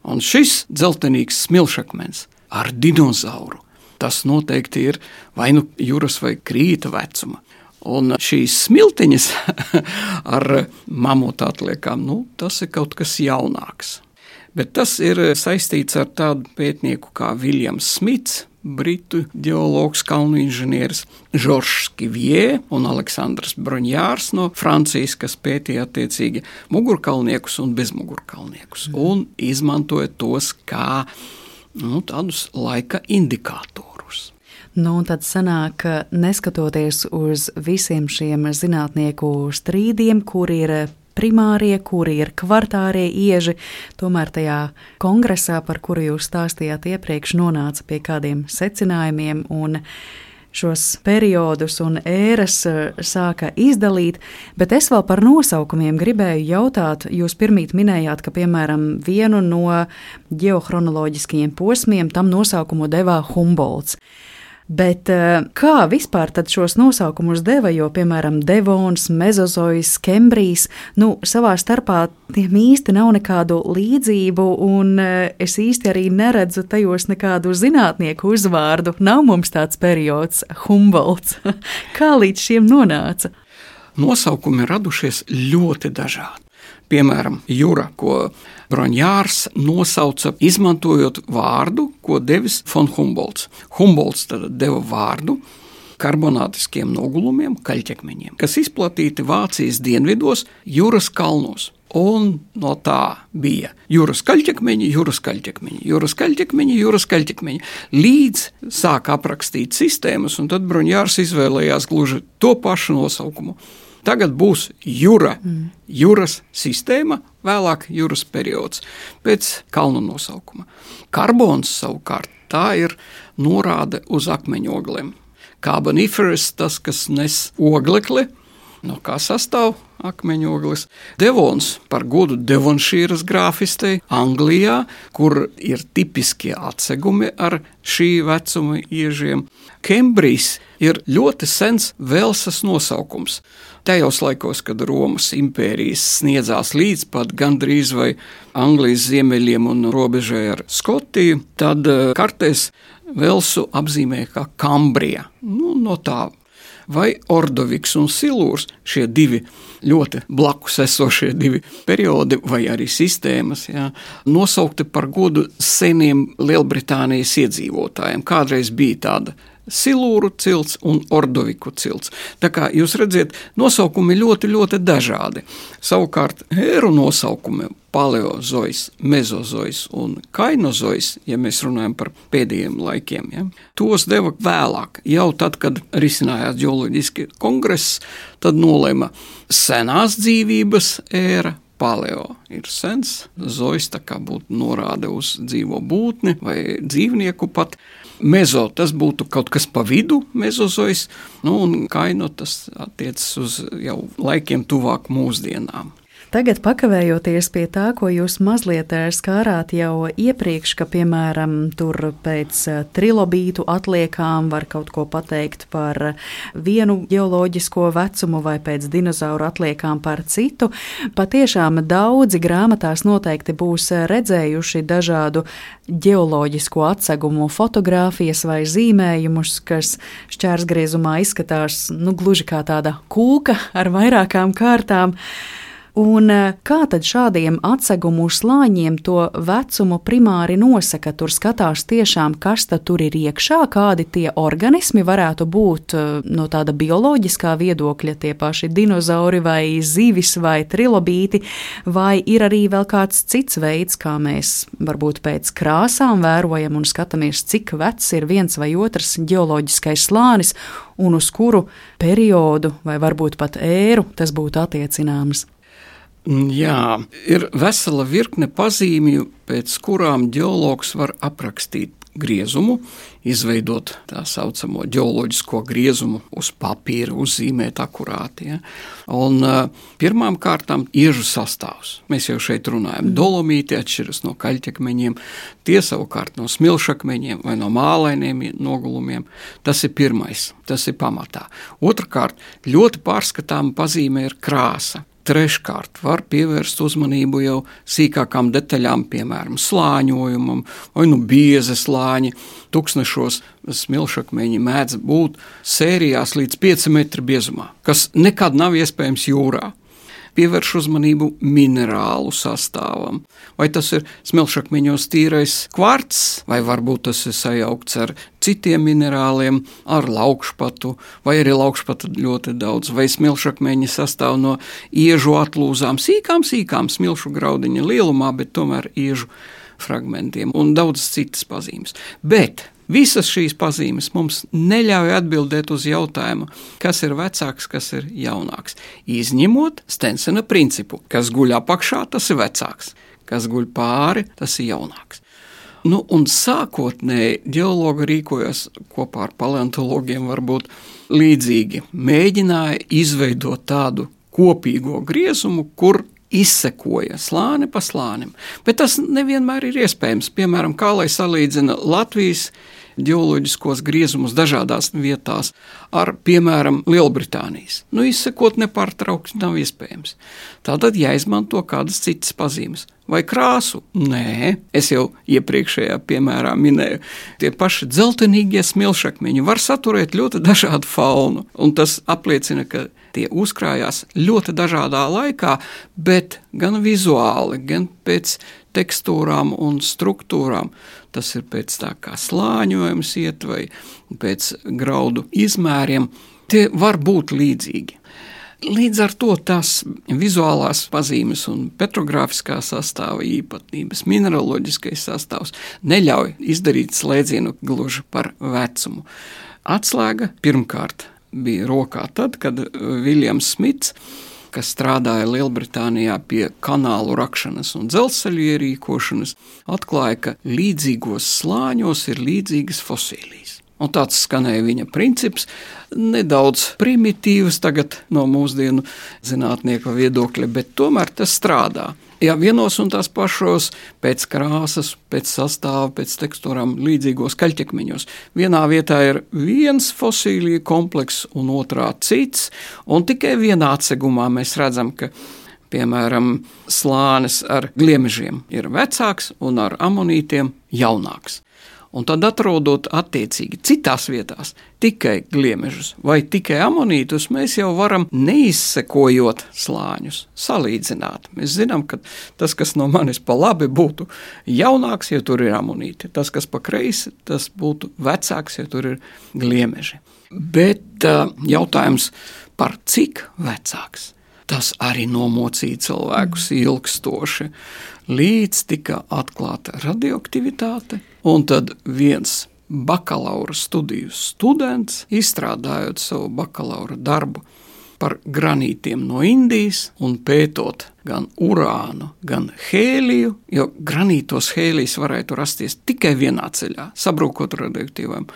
Un šis dzeltenīgs smilšakmens ar dinozauru. Tas noteikti ir vai nu jūras vai krīta vecuma. Un šīs smiltiņas ar mamutu atliekām, nu, tas ir kaut kas jaunāks. Bet tas ir saistīts ar tādu pētnieku kā Viljams Smits, britu geologs, kalnu inženieris Žoržs Kivie un Aleksandrs Broņjārs no Francijas, kas pētīja attiecīgi mugurkalniekus un bezmugurkalniekus mm. un izmantoja tos kā nu, tādus laika indikatorus. Nu, tad sanāk, ka neskatoties uz visiem šiem zinātnieku strīdiem, kur ir primārie, kuri ir kvartārie ieži. Tomēr tajā kongresā, par kuru jūs stāstījāt iepriekš, nonāca pie kādiem secinājumiem un šos periodus un ēras eh, sāka izdalīt, bet es vēl par nosaukumiem gribēju jautāt. Jūs pirmīt minējāt, ka, piemēram, vienu no geochronoloģiskajiem posmiem tam nosaukumu devā Humboldts. Bet eh, kā vispār šos nosaukumus deva? Jo, piemēram, Devons, Mezozois, Kembrijs, nu, savā starpā tiem īsti nav nekādu līdzību, un eh, es īsti arī neredzu tajos nekādu zinātnieku uzvārdu. Nav mums tāds periods, Humboldts. kā līdz šiem nonāca? Nosaukumi radušies ļoti dažādi. Piemēram, jūra, ko Broņjārs nosauca izmantojot vārdu, ko devis von Humbolds. Humbolds deva vārdu karbonātiskiem nogulumiem, kaļķekmeņiem, kas izplatīti Vācijas dienvidos, jūras kalnos. Un no tā bija jūras kaļķekmeņi, jūras kaļķekmeņi, jūras kaļķekmeņi, jūras kaļķekmeņi. Līdz sāk aprakstīt sistēmas, un tad Bruņjārs izvēlējās gluži to pašu nosaukumu Tagad būs jūra, mm. jūras sistēma, vēlāk jūras periods pēc kalnu nosaukuma. Karbons savukārt tā ir norāde uz akmeņogliem. Carboniferous, tas, kas nes oglekli, no kā sastāv akmeņoglis. Devons par godu Devonšīras grāfistei Anglijā, kur ir tipiskie atsegumi ar šī vecuma iežiem. Kembrijs ir ļoti sens Velsas nosaukums. Tajos laikos, kad Romas impērijas sniedzās līdz pat gandrīz vai Anglijas ziemeļiem un robežai ar Skotiju, tad eh, kartēs Velsu apzīmē kā Kambrija. Nu, no tā vai Ordoviks un Silūrs, šie divi ļoti blakus esošie divi periodi, vai arī sistēmas, jā, nosaukti par godu seniem Lielbritānijas iedzīvotājiem. Kādreiz bija tāda Silūru cilts un Ordoviku cilts. Tā kā jūs redzat, nosaukumi ļoti, ļoti dažādi. Savukārt, ēru nosaukumi paleozois, mezozois un kainozois, ja mēs runājam par pēdējiem laikiem, ja, tos deva vēlāk. Jau tad, kad risinājās geoloģiski kongress, tad nolēma senās dzīvības ēra, paleo ir sens, zois tā kā būtu norāde uz dzīvo būtni vai dzīvnieku pat. Mezo tas būtu kaut kas pa vidu, mezozois, nu, un kaino tas attiecas uz jau laikiem tuvāk mūsdienām. Tagad pakavējoties pie tā, ko jūs mazliet eh, skārāt jau iepriekš, ka, piemēram, tur pēc eh, trilobītu atliekām var kaut ko pateikt par vienu geoloģisko vecumu vai pēc dinozauru atliekām par citu. Patiešām daudzi grāmatās noteikti būs redzējuši dažādu geoloģisko atsegumu fotogrāfijas vai zīmējumus, kas šķērsgriezumā izskatās nu, gluži kā tāda kūka ar vairākām kārtām. Un eh, kā tad šādiem atsegumu slāņiem to vecumu primāri nosaka? Tur skatās tiešām, kas tur ir iekšā, kādi tie organismi varētu būt eh, no tāda bioloģiskā viedokļa, tie paši dinozauri vai zivis vai trilobīti, vai ir arī vēl kāds cits veids, kā mēs varbūt pēc krāsām vērojam un skatāmies, cik vecs ir viens vai otrs geoloģiskais slānis un uz kuru periodu vai varbūt pat ēru tas būtu attiecināms. Mm, jā, ir vesela virkne pazīmju, pēc kurām geologs var aprakstīt griezumu, izveidot tā saucamo geoloģisko griezumu uz papīra, uzzīmēt akurāti. Ja? Un pirmām kārtām iežu sastāvs. Mēs jau šeit runājam, dolomīti atšķiras no kaļķakmeņiem, tie savukārt no smilšakmeņiem vai no mālainiem nogulumiem. Tas ir pirmais, tas ir pamatā. Otrakārt, ļoti pārskatāma pazīme ir krāsa. Treškārt, var pievērst uzmanību jau sīkākām detaļām, piemēram, slāņojumam, vai nu bieza slāņi. Tūkstošos smilšakmeņi mēdz būt sērijās līdz 5 metru biezumā, kas nekad nav iespējams jūrā pievērš uzmanību minerālu sastāvam. Vai tas ir smilšakmeņos tīrais kvarts, vai varbūt tas ir sajaukts ar citiem minerāliem, ar laukšpatu, vai arī laukšpata ļoti daudz, vai smilšakmeņi sastāv no iežu atlūzām, sīkām, sīkām smilšu graudiņa lielumā, bet tomēr iežu fragmentiem un daudzas citas pazīmes. Bet Visas šīs pazīmes mums neļauj atbildēt uz jautājumu, kas ir vecāks, kas ir jaunāks. Izņemot Stensena principu, kas guļ apakšā, tas ir vecāks, kas guļ pāri, tas ir jaunāks. Nu, un sākotnēji geologi rīkojās kopā ar paleontologiem, varbūt līdzīgi. Mēģināja izveidot tādu kopīgo griezumu, kur izsekoja slāni pa slānim. Bet tas nevienmēr ir iespējams. Piemēram, kā lai salīdzina Latvijas ģeoloģiskos griezumus dažādās vietās ar, piemēram, Lielbritānijas. Nu, izsekot nepārtraukti nav iespējams. Tātad jāizmanto kādas citas pazīmes. Vai krāsu? Nē, es jau iepriekšējā piemērā minēju, tie paši dzeltenīgie smilšakmeņi var saturēt ļoti dažādu faunu, un tas apliecina, ka tie uzkrājās ļoti dažādā laikā, bet gan vizuāli, gan pēc tekstūrām un struktūrām. Tas ir pēc tā kā slāņojums iet vai pēc graudu izmēriem. Tie var būt līdzīgi. Līdz ar to tās vizuālās pazīmes un petrogrāfiskā sastāva īpatnības, mineraloģiskais sastāvs neļauj izdarīt slēdzienu gluži par vecumu. Atslēga pirmkārt bija rokā tad, kad Viljams Smits kas strādāja Lielbritānijā pie kanālu rakšanas un dzelzceļu ierīkošanas, atklāja, ka līdzīgos slāņos ir līdzīgas fosilijas. Un tāds skanēja viņa princips, nedaudz primitīvs tagad no mūsdienu zinātnieka viedokļa, bet tomēr tas strādā. Ja vienos un tās pašos, pēc krāsas, pēc sastāvā, pēc tekstūrām, līdzīgos kaļķekmeņos. Vienā vietā ir viens fosiliju komplekss, un otrā cits, un tikai vienā atsegumā mēs redzam, ka piemēram, slānis ar gliemežiem ir vecāks un ar amonītiem jaunāks un tad atrodot attiecīgi citās vietās tikai gliemežus vai tikai amonītus, mēs jau varam neizsekojot slāņus, salīdzināt. Mēs zinām, ka tas, kas no manis pa labi būtu jaunāks, ja tur ir amonīti, tas, kas pa kreisi, tas būtu vecāks, ja tur ir gliemeži. Bet jautājums par cik vecāks? Tas arī nomocīja cilvēkus ilgstoši, līdz tika atklāta radioaktivitāte, Un tad viens bakalaura studiju students, izstrādājot savu bakalaura darbu par granītiem no Indijas un pētot gan urānu, gan hēliju, jo granītos hēlijs varētu rasties tikai vienā ceļā, sabrūkot radioaktīvam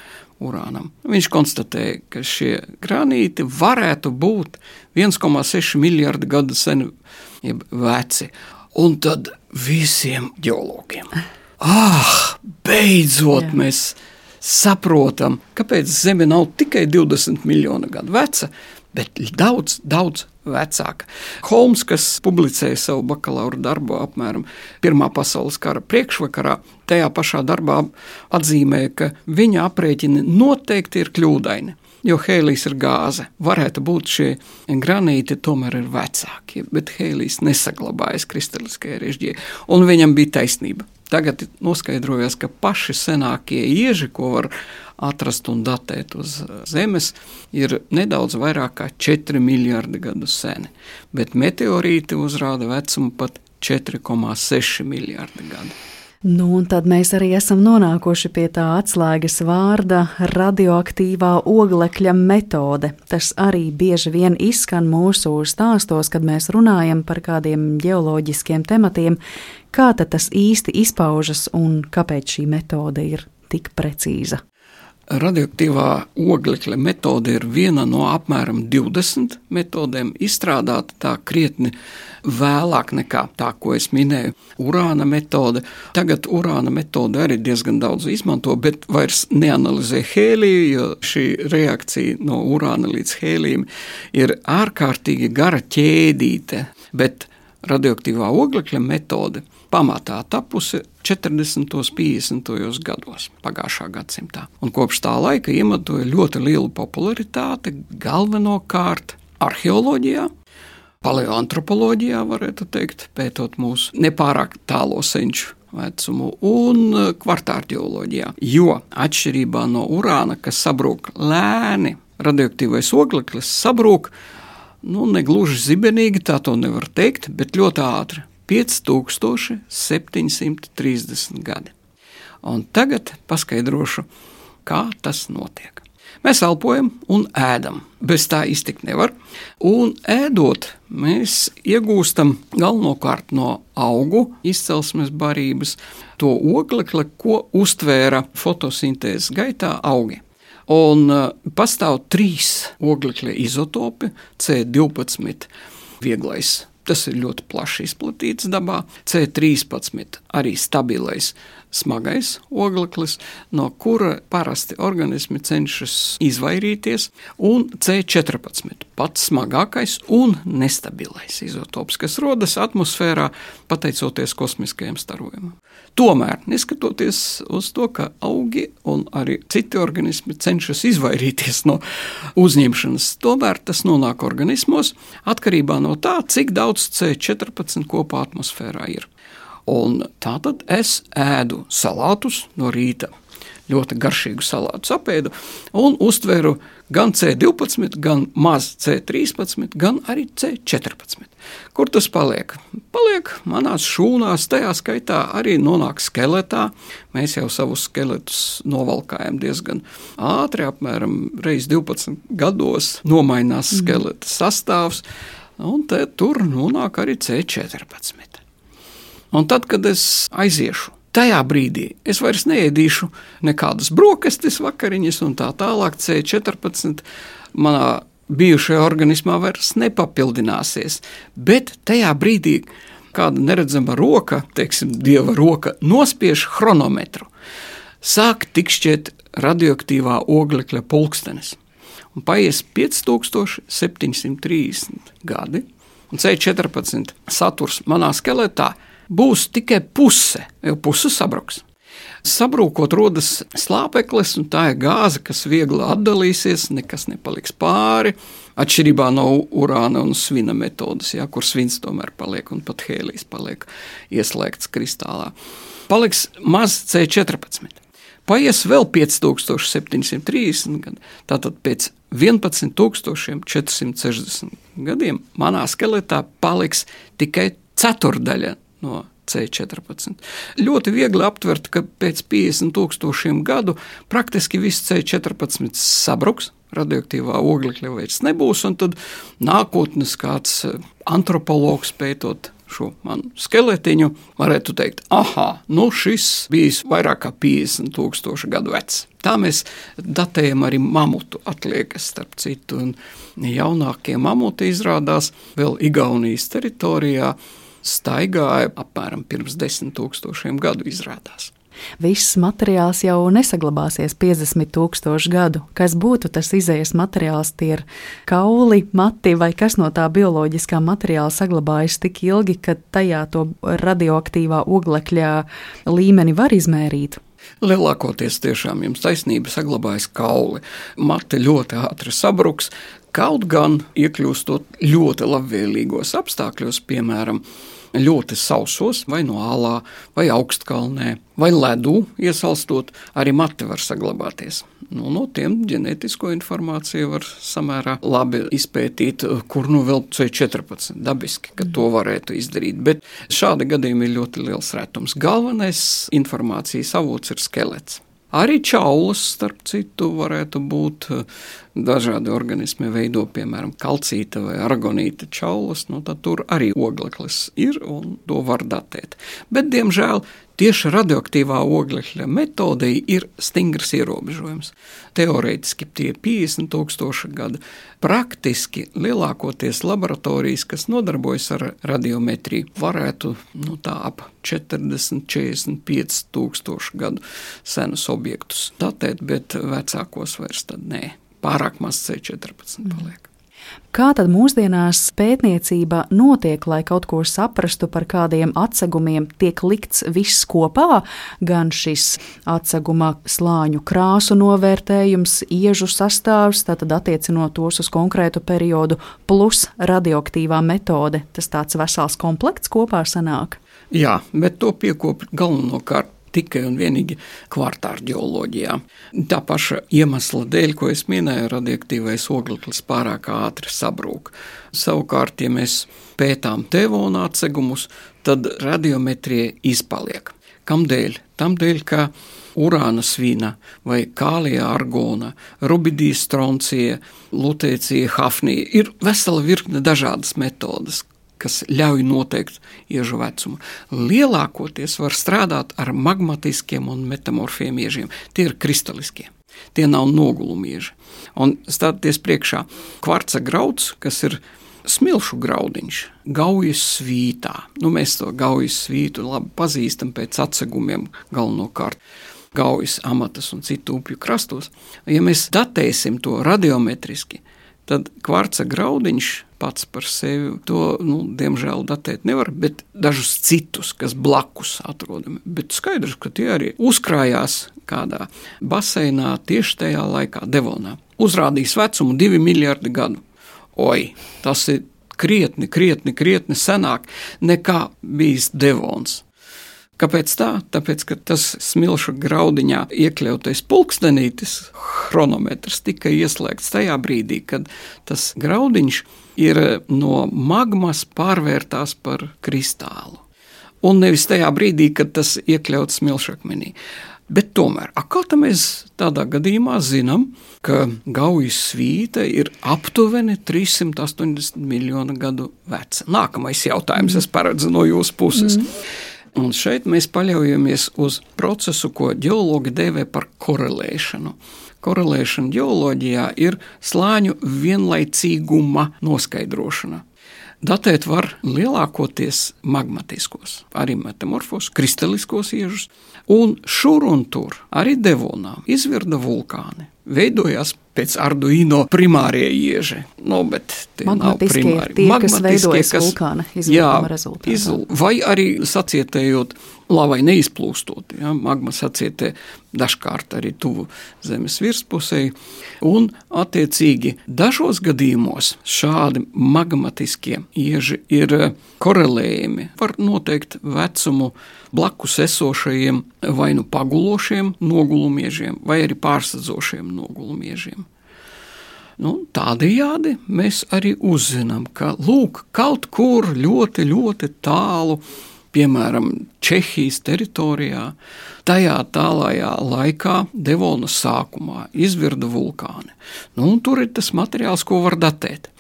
urānam. Viņš konstatēja, ka šie granīti varētu būt 1,6 miljardi gadu seni, jeb veci. Un tad visiem ģeologiem ah, beidzot Jā. mēs saprotam, kāpēc Zeme nav tikai 20 miljonu gadu veca, bet daudz, daudz vecāka. Holmes, kas publicēja savu bakalaura darbu apmēram Pirmā pasaules kara priekšvakarā, tajā pašā darbā atzīmēja, ka viņa aprēķini noteikti ir kļūdaini. Jo hēlijs ir gāze. Varētu būt šie granīti, tomēr ir vecāki, bet hēlijs nesaglabājas kristaliskajā režģī. Un viņam bija taisnība. Tagad noskaidrojās, ka paši senākie ieži, ko var atrast un datēt uz Zemes, ir nedaudz vairāk kā 4 miljardi gadu seni, bet meteorīti uzrāda vecumu pat 4,6 miljardi gadu. Nu, un tad mēs arī esam nonākuši pie tā atslēgas vārda - radioaktīvā oglekļa metode. Tas arī bieži vien izskan mūsu stāstos, kad mēs runājam par kādiem geoloģiskiem tematiem. Kā tas īsti izpaužas un kāpēc šī metode ir tik precīza. Radioaktīvā oglekļa metode ir viena no apmēram 20 metodēm, izstrādāta tā krietni vēlāk nekā tā, ko es minēju. Urāna metode. Tagad urāna metode arī diezgan daudz izmanto, bet vairs neanalizē hēliju, jo šī reakcija no urāna līdz hēlijam ir ārkārtīgi gara ķēdīte. Bet radioaktīvā oglekļa metode pamatā tapusi 40. un 50. gados pagājušā gadsimtā. Un kopš tā laika iemantoja ļoti lielu popularitāti galvenokārt arheoloģijā. Paleoantropoloģijā, varētu teikt, pētot mūsu nepārāk tālo senču vecumu, un kvartālģijā. Jo atšķirībā no urāna, kas sabrūk lēni, radioaktīvais ogleklis sabrūk nu, ne gluži zibenīgi, tā to nevar teikt, bet ļoti ātri. 5730 gadi. Un tagad paskaidrošu, kā tas notiek. Mēs elpojam un ēdam. Bez tā iztikt nevar. Un ēdot, mēs iegūstam galvenokārt no augu izcelsmes barības to oglekli, ko uztvēra fotosintēzes gaitā augi. Un uh, pastāv trīs oglekļa izotopi, C12, vieglais Tas ir ļoti plaši izplatīts dabā. C13 arī stabilais smagais ogleklis, no kura parasti organismi cenšas izvairīties, un C14 pats smagākais un nestabilais izotops, kas rodas atmosfērā pateicoties kosmiskajam starojumam. Tomēr, neskatoties uz to, ka augi un arī citi organismi cenšas izvairīties no uzņemšanas, tomēr tas nonāk organismos atkarībā no tā, cik daudz C14 kopā atmosfērā ir. Un tā tad es ēdu salātus no rīta. Ļoti garšīgu salātu apēdu un uztveru gan C12, gan maz C13, gan arī C14. Kur tas paliek? Paliek manās šūnās, tajā skaitā arī nonāk skeletā. Mēs jau savus skeletus novalkājam diezgan ātri, apmēram reiz 12 gados nomainās mhm. skeleta sastāvs, un tur nonāk arī C14. Un tad, kad es aiziešu, tajā brīdī es vairs neēdīšu nekādas brokastis, vakariņas un tā tālāk. C14 manā bijušajā organismā vairs nepapildināsies. Bet tajā brīdī kāda neredzama roka, teiksim, dieva roka, nospiež chronometru. Sāk tikšķiet radioaktīvā oglekļa pulkstenis. Un paies 5730 gadi, un C14 saturs manā skeletā būs tikai puse, jau puse sabruks. Sabrūkot, rodas slāpeklis, un tā ir gāze, kas viegli atdalīsies, nekas nepaliks pāri. Atšķirībā no urāna un svina metodes, ja, kur svins tomēr paliek un pat hēlijs paliek ieslēgts kristālā. Paliks maz C14. Paies vēl 5730 gadi. Tātad pēc 11460 gadiem manā skeletā paliks tikai ceturdaļa no C14. Ļoti viegli aptvert, ka pēc 50 tūkstošiem gadu praktiski viss C14 sabruks, radioaktīvā oglekļa vairs nebūs, un tad nākotnes kāds eh, antropologs pētot šo manu skeletiņu, varētu teikt, ah, nu šis bijis vairāk kā 50 tūkstoši gadu vecs. Tā mēs datējam arī mamutu atliekas, starp citu, un jaunākie mamuti izrādās vēl Igaunijas teritorijā staigāja apmēram pirms desmit tūkstošiem gadu izrādās. Viss materiāls jau nesaglabāsies 50 tūkstošu gadu. Kas būtu tas izējas materiāls, tie ir kauli, mati vai kas no tā bioloģiskā materiāla saglabājas tik ilgi, ka tajā to radioaktīvā oglekļa līmeni var izmērīt. Lielākoties tiešām jums taisnība saglabājas kauli. Mate ļoti ātri sabruks, kaut gan iekļūstot ļoti labvēlīgos apstākļos, piemēram, ļoti sausos, vai no alā, vai augstkalnē, vai ledū iesalstot, arī mati var saglabāties. Nu, no tiem ģenētisko informāciju var samērā labi izpētīt, kur nu vēl C14 dabiski, ka to varētu izdarīt. Bet šādi gadījumi ir ļoti liels retums. Galvenais informācijas avots ir skelets. Arī čaulas, starp citu, varētu būt eh, dažādi organismi, veido piemēram kalcīta vai argonīta čaulas. Nu, tur arī ogleklis ir un to var datēt. Bet, diemžēl, Tieši radioaktīvā oglekļa metodei ir stingrs ierobežojums. Teorētiski tie ir 50 tūkstoši gadu. Praktiski lielākoties laboratorijas, kas nodarbojas ar radiometriju, varētu nu, tā ap 40, 45 tūkstošu gadu senus objektus datēt, bet vecākos vairs tad nē. Pārāk maz C14 paliek. Kā tad mūsdienās pētniecība notiek, lai kaut ko saprastu par kādiem atsegumiem, tiek likts viss kopā, gan šis atseguma slāņu krāsu novērtējums, iežu sastāvs, tātad attiecinot tos uz konkrētu periodu, plus radioaktīvā metode. Tas tāds vesels komplekts kopā sanāk. Jā, bet to piekopja galvenokārt tikai un vienīgi kvartāra ģeoloģijā. Tā paša iemesla dēļ, ko es minēju, radioaktīvais ogleklis pārāk ātri sabrūk. Savukārt, ja mēs pētām tevona atsegumus, tad radiometrija izpaliek. Kādēļ? Tādēļ, ka urāna svina vai kālijā argona, rubidijas stroncija, lutēcija, hafnija ir vesela virkne dažādas metodas, kas ļauj noteikt iežu vecumu. Lielākoties var strādāt ar magmatiskiem un metamorfiem iežiem. Tie ir kristaliskie. Tie nav nogulumieži. Un stāties priekšā kvarca grauds, kas ir smilšu graudiņš, gaujas svītā. Nu, mēs to gaujas svītu labi pazīstam pēc atsegumiem galvenokārt. Gaujas amatas un citu upju krastos. Ja mēs datēsim to radiometriski, tad kvarca graudiņš pats par sevi to, nu, diemžēl, datēt nevar, bet dažus citus, kas blakus atrodami. Bet skaidrs, ka tie arī uzkrājās kādā baseinā tieši tajā laikā, Devonā. Uzrādījis vecumu divi miljardi gadu. Oi, tas ir krietni, krietni, krietni senāk nekā bijis Devons. Kāpēc tā? Tāpēc, ka tas smilšu graudiņā iekļautais pulkstenītis, chronometrs, tika ieslēgts tajā brīdī, kad tas graudiņš ir no magmas pārvērtās par kristālu. Un nevis tajā brīdī, kad tas iekļauts smilšakmenī. Bet tomēr, kā mēs tādā gadījumā zinām, ka Gaujas svīta ir aptuveni 380 miljonu gadu veca? Nākamais jautājums, es paredzu no jūsu puses. Mm. Un šeit mēs paļaujamies uz procesu, ko geologi dēvē par korelēšanu. Korelēšana geoloģijā ir slāņu vienlaicīguma noskaidrošana. Datēt var lielākoties magmatiskos, arī metamorfos, kristaliskos iežus, un šur un tur arī devonā izvirda vulkāni. Veidojās pēc Arduino primārie ieži. Nu, bet tie nav primāri. Tie, kas veidojas kas, vulkāna izvirduma rezultātā. Iz, vai arī sacietējot lavai neizplūstot. Ja, magma sacietē dažkārt arī tuvu zemes virspusē. Un, attiecīgi, dažos gadījumos šādi magmatiskie ieži ir korelējami. Var noteikt vecumu blakus esošajiem vai nu pagulošiem nogulumiežiem, vai arī pārsadzošiem nogulumiežiem. Nu, tādējādi mēs arī uzzinām, ka lūk, kaut kur ļoti, ļoti tālu, piemēram, Čehijas teritorijā, tajā tālākajā laikā, Devonas sākumā, izvirda vulkāni. Nu, tur ir tas materiāls, ko var datēt.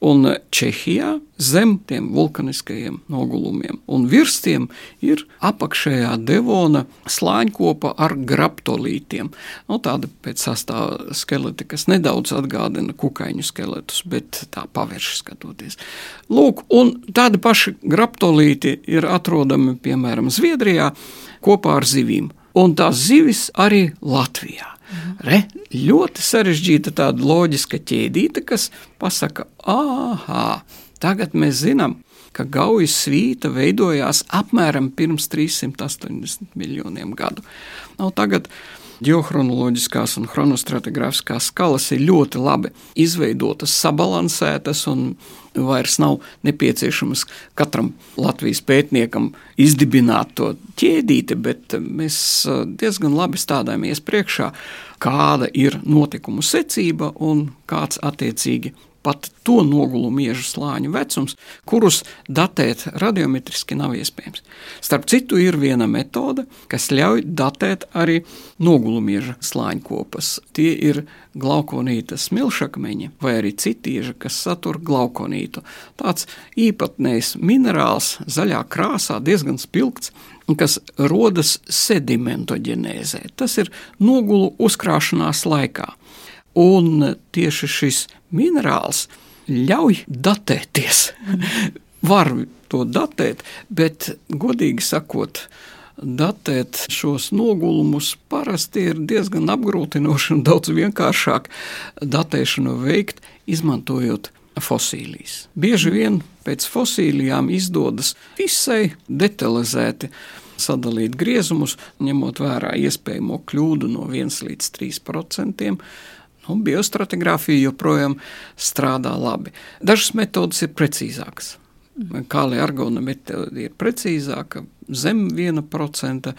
Un Čehijā zem tiem vulkaniskajiem nogulumiem un virs tiem ir apakšējā devona slāņkopa ar graptolītiem. Nu, tāda pēc sastāvā skeleti, kas nedaudz atgādina kukaiņu skeletus, bet tā pavērš skatoties. Lūk, un tādi paši graptolīti ir atrodami piemēram Zviedrijā kopā ar zivīm. Un tās zivis arī Latvijā. Re, ļoti sarežģīta tāda loģiska ķēdīte, kas pasaka, ah, tagad mēs zinām, ka Gaujas svīta veidojās apmēram pirms 380 miljoniem gadu. Nu, tagad ģeochronoloģiskās un chronostratigrāfiskās skalas ir ļoti labi izveidotas, sabalansētas un vairs nav nepieciešams katram Latvijas pētniekam izdibināt to ķēdīti, bet mēs diezgan labi stādājamies priekšā, kāda ir notikumu secība un kāds attiecīgi pat to nogulumu iežu slāņu vecums, kurus datēt radiometriski nav iespējams. Starp citu, ir viena metode, kas ļauj datēt arī nogulumu iežu slāņu kopas. Tie ir glaukonīta smilšakmeņi vai arī citi ieži, kas satur glaukonītu. Tāds īpatnējs minerāls, zaļā krāsā, diezgan spilgts, kas rodas sedimentoģenēzē. Tas ir nogulu uzkrāšanās laikā. Un tieši šis minerāls ļauj datēties. Var to datēt, bet godīgi sakot, datēt šos nogulumus parasti ir diezgan apgrūtinoši un daudz vienkāršāk datēšanu veikt, izmantojot fosīlijas. Bieži vien pēc fosīlijām izdodas visai detalizēti sadalīt griezumus, ņemot vērā iespējamo kļūdu no 1 līdz 3 procentiem. Nu, biostratigrāfija joprojām strādā labi. Dažas metodas ir precīzākas. Kāla argona metode ir precīzāka, zem 1%,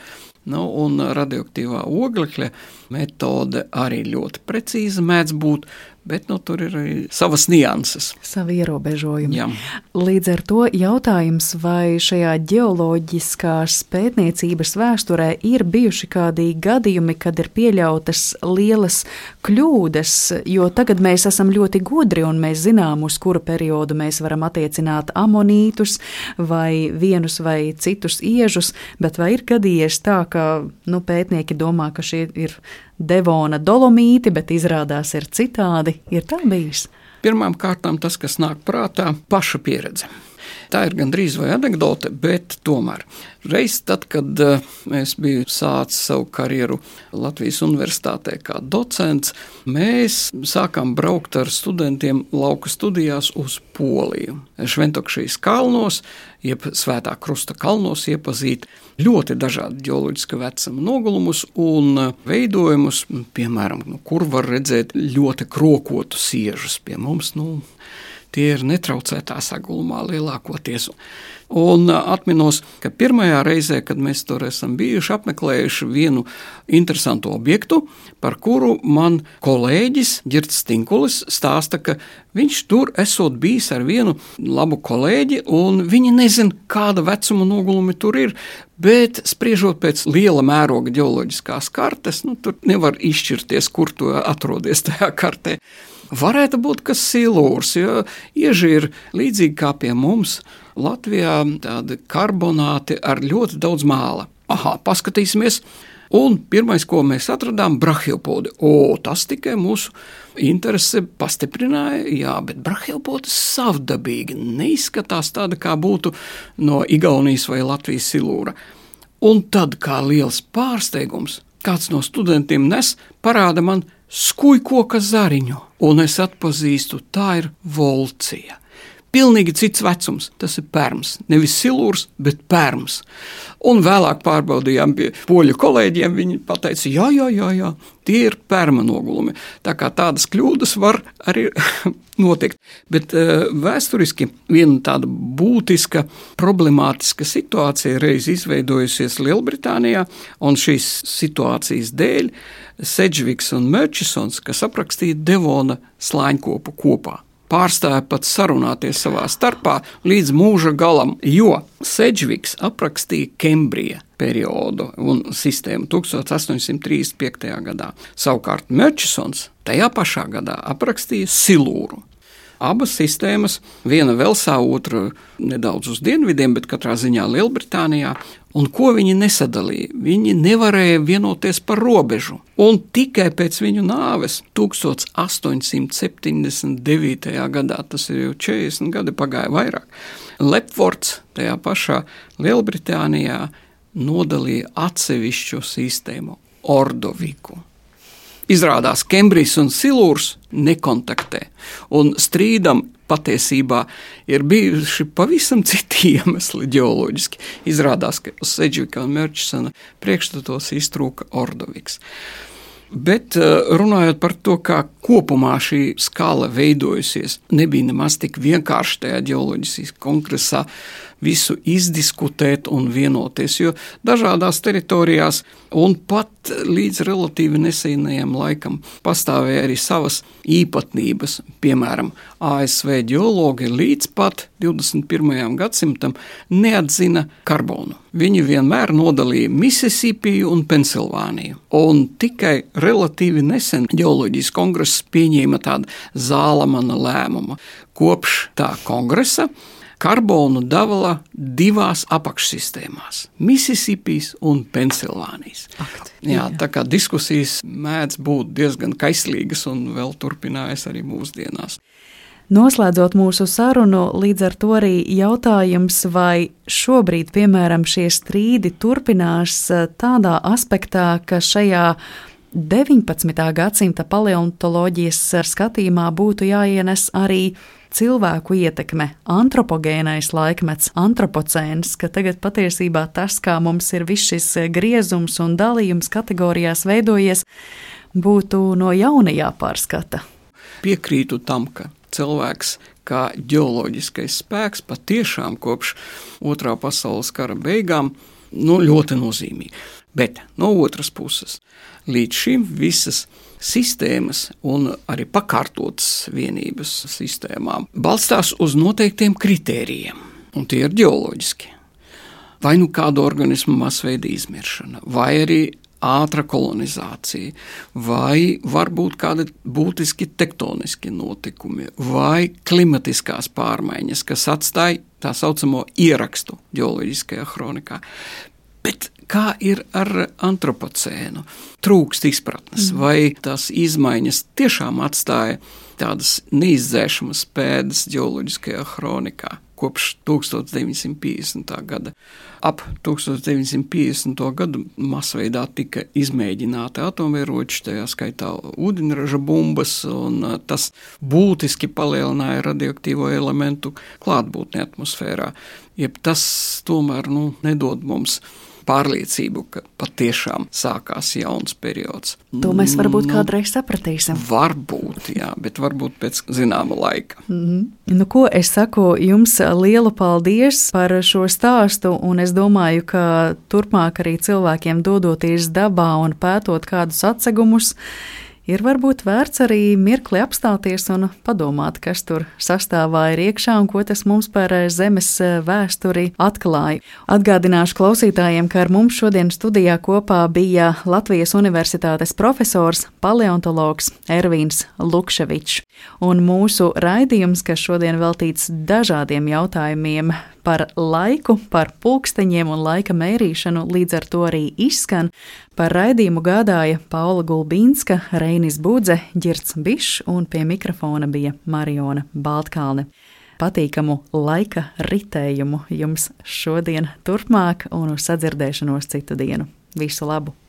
nu, un radioaktīvā oglekļa metode arī ļoti precīza mēdz būt, Bet nu, tur ir arī savas nianses. Savi ierobežojumi. Jā. Līdz ar to jautājums, vai šajā geoloģiskās pētniecības vēsturē ir bijuši kādi gadījumi, kad ir pieļautas lielas kļūdas, jo tagad mēs esam ļoti gudri un mēs zinām, uz kuru periodu mēs varam attiecināt amonītus vai vienus vai citus iežus, bet vai ir gadījies tā, ka nu, pētnieki domā, ka šie ir devona dolomīti, bet izrādās ir citādi. Ir tā bijis. Pirmkārt, tas, kas nāk prātā, paša pieredze. Tā ir gandrīz vai anekdote, bet tomēr. Reiz tad, kad eh, es biju sācis savu karjeru Latvijas Universitātē kā docents, mēs sākām braukt ar studentiem lauka studijās uz Poliju. Šventokšīs kalnos, jeb Svētā Krusta kalnos iepazīt ļoti dažādu geoloģiska vecuma nogulumus un veidojumus, piemēram, nu, kur var redzēt ļoti krokotu siežus pie mums. Nu, tie ir netraucētā sagulumā lielākoties. Un atminos, ka pirmajā reizē, kad mēs tur esam bijuši, apmeklējuši vienu interesantu objektu, par kuru man kolēģis Girts Stinkulis stāsta, ka viņš tur esot bijis ar vienu labu kolēģi, un viņi nezina, kāda vecuma nogulumi tur ir. Bet, spriežot pēc liela mēroga geoloģiskās kartes, nu, tur nevar izšķirties, kur tu atrodies tajā kartē. Varētu būt kas silūrs, jo ieži ir līdzīgi kā pie mums Latvijā tādi karbonāti ar ļoti daudz māla. Aha, paskatīsimies! Un pirmais, ko mēs atradām, bija brahiopodi. O, tas tikai mūsu interesi pastiprināja. Jā, bet brahiopodi savdabīgi neizskatās tāda, kā būtu no Igaunijas vai Latvijas silūra. Un tad, kā liels pārsteigums, kāds no studentiem nes, parāda man skujkoka zariņu un es atpazīstu, tā ir volcija. Pilnīgi cits vecums, tas ir pērns. Nevis silūrs, bet pērns. Un vēlāk pārbaudījām pie poļu kolēģiem. Viņi teica, jā, jā, jā, jā tie ir pērma nogulumi. Tā kā tādas kļūdas var arī notikt. Bet uh, vēsturiski viena tāda būtiska, problemātiska situācija reiz izveidojusies Lielbritānijā, un šīs situācijas dēļ Sedžviks un Merčisons, kas aprakstīja Devona slāņkopu kopā pārstāja pat sarunāties savā starpā līdz mūža galam, jo Sedžviks aprakstīja Kembrija periodu un sistēmu 1835. gadā. Savukārt Merčisons tajā pašā gadā aprakstīja Silūru. Abas sistēmas, viena Velsā, otra nedaudz uz dienvidiem, bet katrā ziņā Lielbritānijā. Un ko viņi nesadalīja? Viņi nevarēja vienoties par robežu. Un tikai pēc viņu nāves 1879. gadā, tas ir jau 40 gadi pagāja vairāk, Lepfords tajā pašā Lielbritānijā nodalīja atsevišķu sistēmu - Ordoviku. Izrādās, Kembrijs un Silūrs nekontaktē, un strīdam patiesībā ir bijuši pavisam citi iemesli ģeoloģiski. Izrādās, ka uz Sedžvika un Merčsona priekšstatos iztrūka Ordoviks. Bet eh, runājot par to, kā kopumā šī skala veidojusies, nebija nemaz tik vienkārši tajā ģeoloģijas kongresā visu izdiskutēt un vienoties. Jo dažādās teritorijās, un pat līdz relatīvi nesenajam laikam, pastāvēja arī savas īpatnības. Piemēram, ASV ģeologi līdz pat 21. gadsimtam neatzina karbonu. Viņi vienmēr nodalīja Mississippi un Pensilvāniju. Un tikai relatīvi nesen ģeoloģijas kongress pieņēma tādu zālamana lēmumu. Kopš tā kongresa karbonu dala divās apakšsistēmās - Mississipijas un Pensilvānijas. Akt, jā, tā kā diskusijas mēdz būt diezgan kaislīgas un vēl turpinājas arī mūsdienās. Noslēdzot mūsu sarunu, līdz ar to arī jautājums, vai šobrīd, piemēram, šie strīdi turpinās eh, tādā aspektā, ka šajā 19. gadsimta paleontoloģijas skatījumā būtu jāienes arī cilvēku ietekme, antropogēnais laikmets, antropocēns, ka tagad patiesībā tas, kā mums ir viss šis griezums un dalījums kategorijās veidojies, būtu no jauna jāpārskata. Piekrītu tam, ka cilvēks kā ģeoloģiskais spēks patiešām kopš otrā pasaules kara beigām nu, ļoti nozīmīgi. Bet no otras puses, līdz šim visas sistēmas un arī pakārtotas vienības sistēmām balstās uz noteiktiem kritērijiem, un tie ir ģeoloģiski. Vai nu kāda organisma masveida izmiršana, vai arī ātra kolonizācija, vai varbūt kādi būtiski tektoniski notikumi, vai klimatiskās pārmaiņas, kas atstāja tā saucamo ierakstu ģeoloģiskajā kronikā. Bet kā ir ar antropocēnu? Trūkst izpratnes, mm. vai tās izmaiņas tiešām atstāja tādas neizdzēšamas pēdas ģeoloģiskajā kronikā kopš 1950. gada. Ap 1950. gadu masveidā tika izmēģināti atomieroči, tajā skaitā ūdeņraža bumbas, un tas būtiski palielināja radioaktīvo elementu klātbūtni atmosfērā. Jeb tas tomēr nu, nedod mums pārliecību, ka patiešām sākās jauns periods. To mēs varbūt nu, kādreiz sapratīsim. Varbūt, jā, bet varbūt pēc zināma laika. Mm -hmm. nu, ko es saku jums lielu paldies par šo stāstu, un es domāju, ka turpmāk arī cilvēkiem dodoties dabā un pētot kādus atsegumus, ir varbūt vērts arī mirkli apstāties un padomāt, kas tur sastāvā ir iekšā un ko tas mums par eh, zemes eh, vēsturi atklāja. Atgādināšu klausītājiem, ka ar mums šodien studijā kopā bija Latvijas Universitātes profesors, paleontologs Ervīns Lukševičs. Un mūsu raidījums, kas šodien veltīts dažādiem jautājumiem par laiku, par pulksteņiem un laika mērīšanu, līdz ar to arī izskan. Par raidījumu gādāja Paula Gulbīnska, Reinis Budze, Girts Bišs un pie mikrofona bija Mariona Baltkalne. Patīkamu laika ritējumu jums šodien, turpmāk un uz sadzirdēšanos citu dienu. Visu labu!